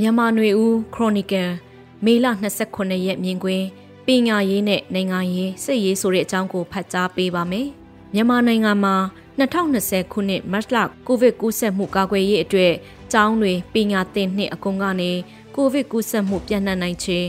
မြန်မာຫນွေဦးခရိုနီကယ်မေလ29ရက်မြင်ကွင်းပညာရေးနဲ့နိုင်ငံရေးစစ်ရေးဆိုတဲ့အကြောင်းကိုဖတ်ကြားပေးပါမယ်။မြန်မာနိုင်ငံမှာ2020ခုနှစ်မတ်လကိုဗစ်ကူးစက်မှုကာကွယ်ရေးအတွက်ကျောင်းတွေပညာသင်နှစ်အကုန်ကနေကိုဗစ်ကူးစက်မှုပြန့်နှံ့နိုင်ခြင်း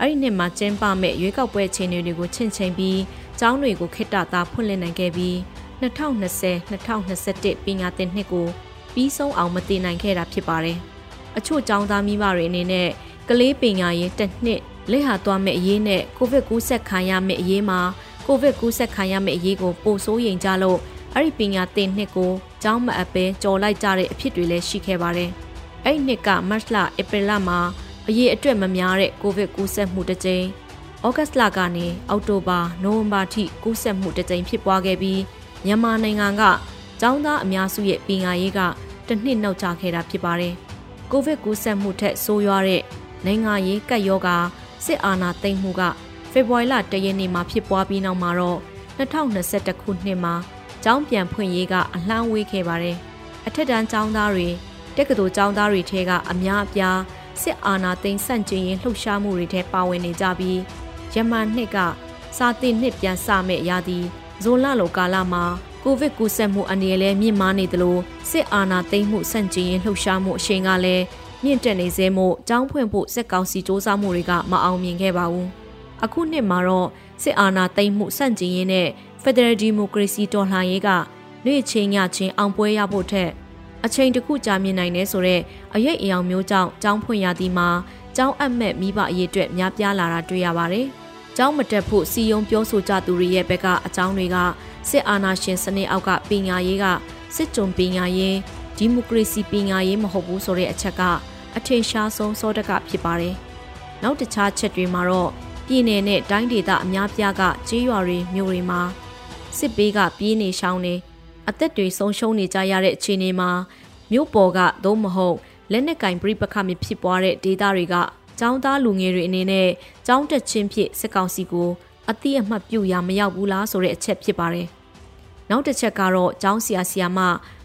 အဲ့ဒီနှစ်မှာကျင်းပမဲ့ရွေးကောက်ပွဲအခြေအနေတွေကိုချင့်ချိန်ပြီးကျောင်းတွေကိုခိတ္တသာဖွင့်လှစ်နိုင်ခဲ့ပြီး2020-2021ပညာသင်နှစ်ကိုပြီးဆုံးအောင်မတည်နိုင်ခဲ့တာဖြစ်ပါတယ်။ အချို့ကျောင်းသားမိဘတွေအနေနဲ့ကလေးပညာရေးတစ်နှစ်လက်ဟာသွားမဲ့အရေးနဲ့ကိုဗစ်ကူးစက်ခံရမဲ့အရေးမှာကိုဗစ်ကူးစက်ခံရမဲ့အရေးကိုပိုဆိုးရင်ကြလို့အဲ့ဒီပညာသင်နှစ်ကိုကျောင်းမအပ်ပဲကြော်လိုက်ကြတဲ့အဖြစ်တွေလည်းရှိခဲ့ပါတယ်။အဲ့ဒီနှစ်ကမတ်လဧပြီလမှာအရေးအတွက်မများတဲ့ကိုဗစ်ကူးစက်မှုတစ်ကြိမ်ဩဂတ်လကနေအောက်တိုဘာနိုဝင်ဘာထိကူးစက်မှုတစ်ကြိမ်ဖြစ်ပွားခဲ့ပြီးမြန်မာနိုင်ငံကကျောင်းသားအများစုရဲ့ပညာရေးကတစ်နှစ်နောက်ကျခဲ့တာဖြစ်ပါတယ်။ ကိုဗစ်ကူးစက်မှုထက်ဆိုးရွားတဲ့နိုင်ငံရေးကပ်ရောဂါစစ်အာဏာသိမ်းမှုကဖေဖော်ဝါရီလတရက်နေ့မှာဖြစ်ပွားပြီးနောက်မှာတော့2021ခုနှစ်မှာကျောင်းပြန်ဖွင့်ရေးကအလှမ်းဝေးခဲ့ပါတယ်။အထက်တန်းကျောင်းသားတွေတက္ကသိုလ်ကျောင်းသားတွေထဲကအများအပြားစစ်အာဏာသိမ်းဆန့်ကျင်ရေးလှုပ်ရှားမှုတွေထဲပါဝင်နေကြပြီးယမန်နှစ်ကစာတင်နှစ်ပြန်စမဲ့ရာသီဇွန်လလိုကာလမှာ ကိုဗစ်ကူးစက်မှုအနေနဲ့လည်းမြင့်မားနေသလိုစစ်အာဏာသိမ်းမှုဆန့်ကျင်ရေးလှုပ်ရှားမှုအရှိန်ကလည်းမြင့်တက်နေစေမို့ကျောင်းဖွင့်ဖို့စက်ကောင်စီစ조사မှုတွေကမအောင်မြင်ခဲ့ပါဘူး။အခုနှစ်မှာတော့စစ်အာဏာသိမ်းမှုဆန့်ကျင်ရေးနဲ့ Federal Democracy တော်လှန်ရေးကနေ့ချင်းညချင်းအောင်ပွဲရဖို့ထက်အချိန်တစ်ခုကြာမြင့်နိုင်နေဆိုတော့အရေးအယောင်မျိုးကြောင့်ကျောင်းဖွင့်ရသည်မှာကျောင်းအပ်မဲ့မိဘအရေးအတွက်များပြားလာတာတွေ့ရပါတယ်။ ကျောင်းမတက်ဖို့စီယုံပြောဆိုကြသူတွေရဲ့ဘက်ကအကြောင်းတွေကစစ်အာဏာရှင်စနစ်အောက်ကပညာရေးကစစ်ကြုံပညာရေးဒီမိုကရေစီပညာရေးမဟုတ်ဘူးဆိုတဲ့အချက်ကအထင်ရှားဆုံးစောတကဖြစ်ပါတယ်။နောက်တခြားချက်တွေမှာတော့ပြည်내နဲ့တိုင်းဒေသအများပြားကကြေးရွာတွေမြို့တွေမှာစစ်ပေးကပြေးနေရှောင်းနေအသက်တွေဆုံးရှုံးနေကြရတဲ့အခြေအနေမှာမြို့ပေါ်ကသို့မဟုတ်လက်နက်ကင်ပြိပခမြဖြစ်ပွားတဲ့ဒေသတွေက ကျောင်းသားလူငယ်တွေအနေနဲ့ကျောင်းတက်ခြင်းဖြင့်စစ်ကောင်စီကိုအတိအမှတ်ပြုရမရောက်ဘူးလားဆိုတဲ့အချက်ဖြစ်ပါတယ်။နောက်တစ်ချက်ကတော့ကျောင်းဆရာဆရာမ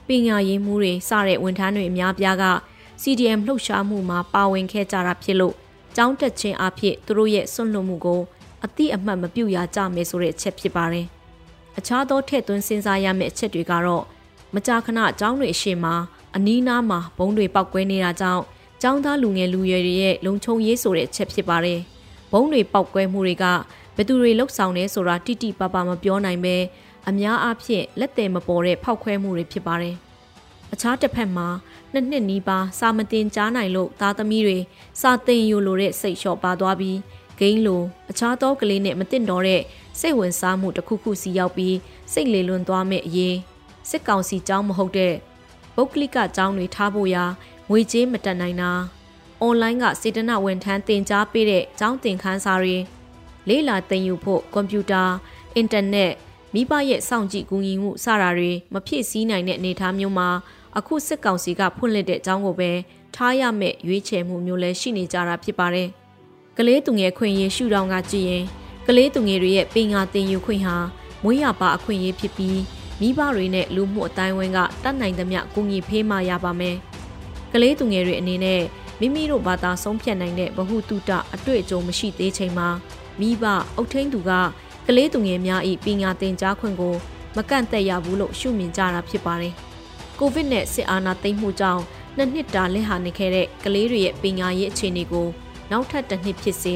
ပညာရေးမှူးတွေစတဲ့ဝန်ထမ်းတွေအများပြားက CDM လှုပ်ရှားမှုမှာပါဝင်ခဲ့ကြတာဖြစ်လို့ကျောင်းတက်ခြင်းအဖြစ်သူတို့ရဲ့ဆွန့်လွတ်မှုကိုအတိအမှတ်မပြုရကြမယ်ဆိုတဲ့အချက်ဖြစ်ပါတယ်။အခြားသောထည့်သွင်းစဉ်းစားရမယ့်အချက်တွေကတော့မကြာခဏကျောင်းတွေအရှိမှာအနီးနားမှာဘုံတွေပောက်ကွဲနေတာကြောင့် ចောင်းသားလူငယ်လူရွယ်တွေရဲ့လုံခြုံရေးဆိုတဲ့အချက်ဖြစ်ပါတယ်။ဘုံတွေပောက်ကွဲမှုတွေကဘယ်သူတွေလှုပ်ဆောင်နေဆိုတာတိတိပပမပြောနိုင်ပဲအများအားဖြင့်လက်တယ်မပေါ်တဲ့ဖောက်ခွဲမှုတွေဖြစ်ပါတယ်။အခြားတစ်ဖက်မှာနှစ်နှစ်နီးပါးစာမတင်ကြားနိုင်လို့သားသမီးတွေစာသင်ယူလို့တဲ့စိတ်လျှော့ပါသွားပြီးဂိမ်းလိုအခြားသောကလေးနဲ့မတင်တော့တဲ့စိတ်ဝင်စားမှုတစ်ခုခုစီရောက်ပြီးစိတ်လေလွန်သွားမဲ့အရေးစစ်ကောင်စီကြောင်းမဟုတ်တဲ့ ပုတ်ကလစ်ကကြောင်းတွေထားဖို့ရာငွေကြေးမတက်နိုင်တာအွန်လိုင်းကစေတနာဝန်ထမ်းတင် जा ပေးတဲ့ကျောင်းသင်ခန်းစာတွေလေးလာသင်ယူဖို့ကွန်ပျူတာအင်တာနက်မိဘရဲ့စောင့်ကြည့်ကူညီမှုစတာတွေမဖြည့်ဆည်းနိုင်တဲ့အနေအထားမျိုးမှာအခုစစ်ကောင်စီကဖွင့်လှစ်တဲ့အကြောင်းကိုပဲထားရမယ့်ရွေးချယ်မှုမျိုးလည်းရှိနေကြတာဖြစ်ပါတယ်။ကလေးသူငယ်ခွင့်ရေးရှုထောင့်ကကြည့်ရင်ကလေးသူငယ်တွေရဲ့ပညာသင်ယူခွင့်ဟာမွေးရပါအခွင့်အရေးဖြစ်ပြီး မိဘတွေနဲ့လူမှုအတိုင်းဝန်းကတတ်နိုင်သမျှကူညီဖေးမှရပါမယ်။ကလေးသူငယ်တွေအနေနဲ့မိမိတို့ဘာသာဆုံးဖြတ်နိုင်တဲ့ဗဟုတုတအတွေ့အကြုံမရှိသေးချိန်မှာမိဘအုပ်ထိန်သူကကလေးသူငယ်များ၏ပညာသင်ကြားခွင့်ကိုမကန့်သက်ရဘူးလို့ရှုမြင်ကြတာဖြစ်ပါတယ်။ကိုဗစ်နဲ့စစ်အာဏာသိမ်းမှုကြောင့်နှစ်နှစ်တာလက်ဟာနေခဲ့တဲ့ကလေးတွေရဲ့ပညာရေးအခြေအနေကိုနောက်ထပ်တစ်နှစ်ဖြစ်စေ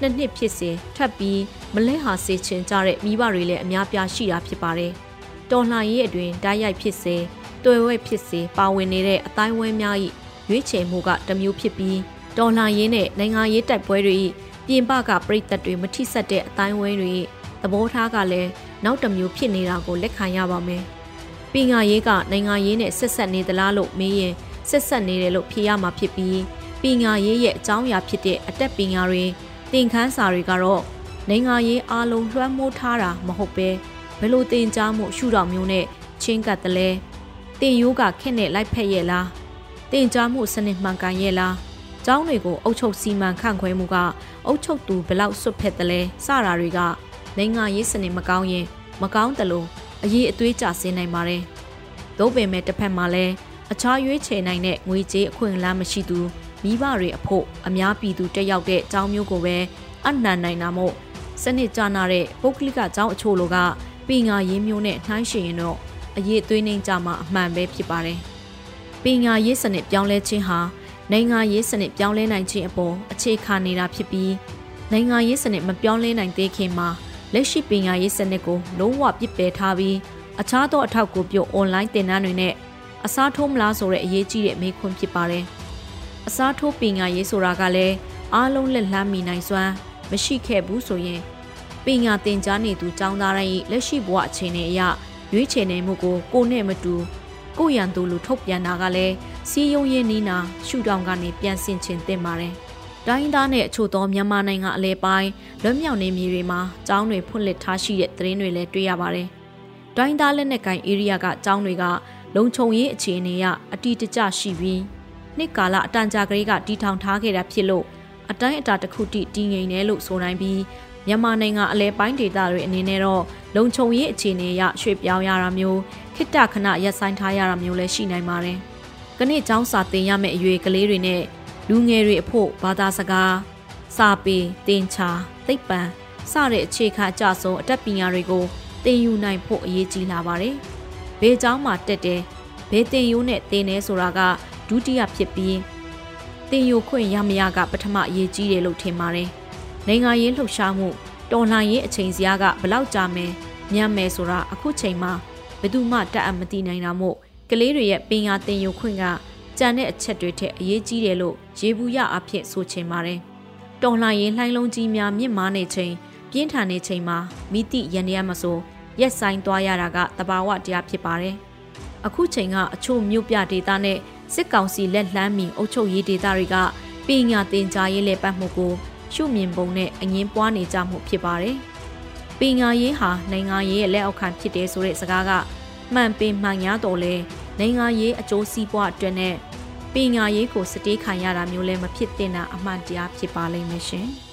နှစ်နှစ်ဖြစ်စေထပ်ပြီးမလဲဟာစေချင်ကြတဲ့မိဘတွေလည်းအများပြားရှိတာဖြစ်ပါတယ်။ တော်လှန်ရေးအတွင်ဓာတ်ရိုက်ဖြစ်စေတွေ့ဝဲဖြစ်စေပါဝင်နေတဲ့အတိုင်းဝဲများ၏ရွေးချယ်မှုကတစ်မျိုးဖြစ်ပြီးတော်လှန်ရေးနဲ့နိုင်ငံရေးတိုက်ပွဲတွေ၏ပြင်ပကပြည်သက်တွေမထိဆက်တဲ့အတိုင်းဝဲတွေသဘောထားကလည်းနောက်တစ်မျိုးဖြစ်နေတာကိုလက်ခံရပါမယ်။ပင်ငါရေးကနိုင်ငံရေးနဲ့ဆက်ဆက်နေသလားလို့မေးရင်ဆက်ဆက်နေတယ်လို့ဖြေရမှာဖြစ်ပြီးပင်ငါရေးရဲ့အကြောင်းအရာဖြစ်တဲ့အတက်ပင်ငါတွေသင်ခန်းစာတွေကတော့နိုင်ငံရေးအားလုံးလွှမ်းမိုးထားတာမဟုတ်ပဲ ဘယ်လိုသင်ကြားမှုရှုထောင့်မျိုးနဲ့ချင်းကပ်တယ်လဲတင်ယိုးကခက်နဲ့လိုက်ဖက်ရဲ့လားတင်ကြားမှုစနစ်မှန်ကန်ရဲ့လားကျောင်းတွေကိုအုပ်ချုပ်စီမံခန့်ခွဲမှုကအုပ်ချုပ်သူဘလောက်စွတ်ဖက်တယ်လဲစတာတွေကနိုင်ငံရေးစနစ်မကောင်းရင် မကောင်းတယ်လို့အရေးအသွေးကြဆင်းနိုင်ပါတယ်။သို့ပေမဲ့တစ်ဖက်မှာလည်းအခြားရွေးချယ်နိုင်တဲ့ငွေကြေးအခွင့်အလမ်းမရှိသူမိဘတွေအဖို့အများပြည်သူတက်ရောက်တဲ့အကြောင်းမျိုးကိုပဲအနှံနိုင်တာမို့စနစ်ကျနာတဲ့ပုဂ္ဂလိကအကြောင်းအချို့လိုက ပင်ငါရင်းမျိုးနဲ့နှိုင်းယှဉ်ရင်တော့အရေးသွေးနှိမ်ကြမှာအမှန်ပဲဖြစ်ပါတယ်။ပင်ငါရေးစနစ်ပြောင်းလဲခြင်းဟာနိုင်ငံရေးစနစ်ပြောင်းလဲနိုင်ခြင်းအပေါ်အခြေခံနေတာဖြစ်ပြီးနိုင်ငံရေးစနစ်မပြောင်းလဲနိုင်သေးခင်မှာလက်ရှိပင်ငါရေးစနစ်ကိုလုံးဝပြစ်ပယ်ထားပြီးအခြားသောအထောက်အကူပြုအွန်လိုင်းသင်တန်းတွေနဲ့အစားထိုးမလားဆိုတဲ့အရေးကြီးတဲ့မေးခွန်းဖြစ်ပါတယ်။အစားထိုးပင်ငါရေးဆိုတာကလည်းအားလုံးလက်လှမ်းမီနိုင်စွမ်းမရှိခဲ့ဘူးဆိုရင် ပညာသင်ကြားနေသူចောင်းသားတိုင်းလက်ရှိဘဝအခြေအနေအရရွေးချယ်နေမှုကိုကိုနဲ့မတူကိုရန်သူလူထုတ်ပြန်တာကလည်းစီယုံရင်းနီးနာရှူတောင်ကနေပြန်ဆင်ချင်သင့်ပါတယ်။တိုင်းသားနဲ့အချို့သောမြန်မာနိုင်ငံအလဲပိုင်းလွတ်မြောက်နေမြေတွေမှာကျောင်းတွေဖွင့်လှစ်ထားရှိတဲ့သတင်းတွေလည်းတွေ့ရပါတယ်။တိုင်းသားလက်နက်ကိုင် area ကကျောင်းတွေက လုံခြုံရေးအခြေအနေအရအတီတကျရှိပြီးနှစ်ကာလအတန်ကြာကလေးကတီထောင်ထားခဲ့တာဖြစ်လို့အတိုင်းအတာတစ်ခုတိတည်ငြိမ်တယ်လို့ဆိုနိုင်ပြီး မြန်မာနိုင်ငံအလဲပိုင်းဒေသတွေအနေနဲ့တော့လုံခြုံရေးအခြေအနေအရရွှေ့ပြောင်းရတာမျိုးခိတ္တခဏရပ်ဆိုင်းထားရတာမျိုးလည်းရှိနိုင်ပါတယ်။ကနေ့ကျောင်းစာသင်ရမယ့်အရွယ်ကလေးတွေနဲ့လူငယ်တွေအဖို့ဘာသာစကားစာပေတင်ချာသိပ္ပံစတဲ့အခြေခံအကျဆုံးအတတ်ပညာတွေကိုသင်ယူနိုင်ဖို့အရေးကြီးလာပါတယ်။ဘေးကျောင်းမှာတက်တယ်ဘေးတင်ယူနဲ့သင်နေဆိုတာကဒုတိယဖြစ်ပြီးတင်ယူခွင့်ရမရကပထမအရေးကြီးတယ်လို့ထင်ပါတယ်။ နိုင်ငံရေးလှုပ်ရှားမှုတော်လှန်ရေးအချိန်စရာကဘလောက်ကြာမယ်ညံ့မယ်ဆိုတာအခုချိန်မှာဘယ်သူမှတတ်အပ်မသိနိုင်တာမို့ကလေးတွေရဲ့ပင်ရတင်ယူခွင့်ကကြံတဲ့အချက်တွေထက်အရေးကြီးတယ်လို့ရေဘူးရအဖြစ်ဆိုချင်ပါတယ်။တော်လှန်ရေးလှိုင်းလုံးကြီးများမြင့်မားနေချိန်ပြင်းထန်နေချိန်မှာမိတိရန်ရမဆိုရက်ဆိုင်သွားရတာကတဘာဝတရားဖြစ်ပါတယ်။အခုချိန်ကအချို့မြို့ပြဒေသနဲ့စစ်ကောင်စီလက်လှမ်းမီအုပ်ချုပ်ရေးဒေသတွေကပညာသင်ကြားရေးလဲပတ်မှုကို ရှုမြင်ပုံနဲ့အငင်းပွားနေကြမှုဖြစ်ပါတယ်။ပညာရေးဟာနိုင်ငံရေးရဲ့လက်အောက်ခံဖြစ်တယ်ဆိုတဲ့စကားကမှန်ပင်မှန်ရတော့လဲနိုင်ငံရေးအကျိုးစီးပွားအတွက်နဲ့ပညာရေးကိုစတေးခံရတာမျိုးလည်းမဖြစ်သင့်တာအမှန်တရားဖြစ်ပါလိမ့်မယ်ရှင်။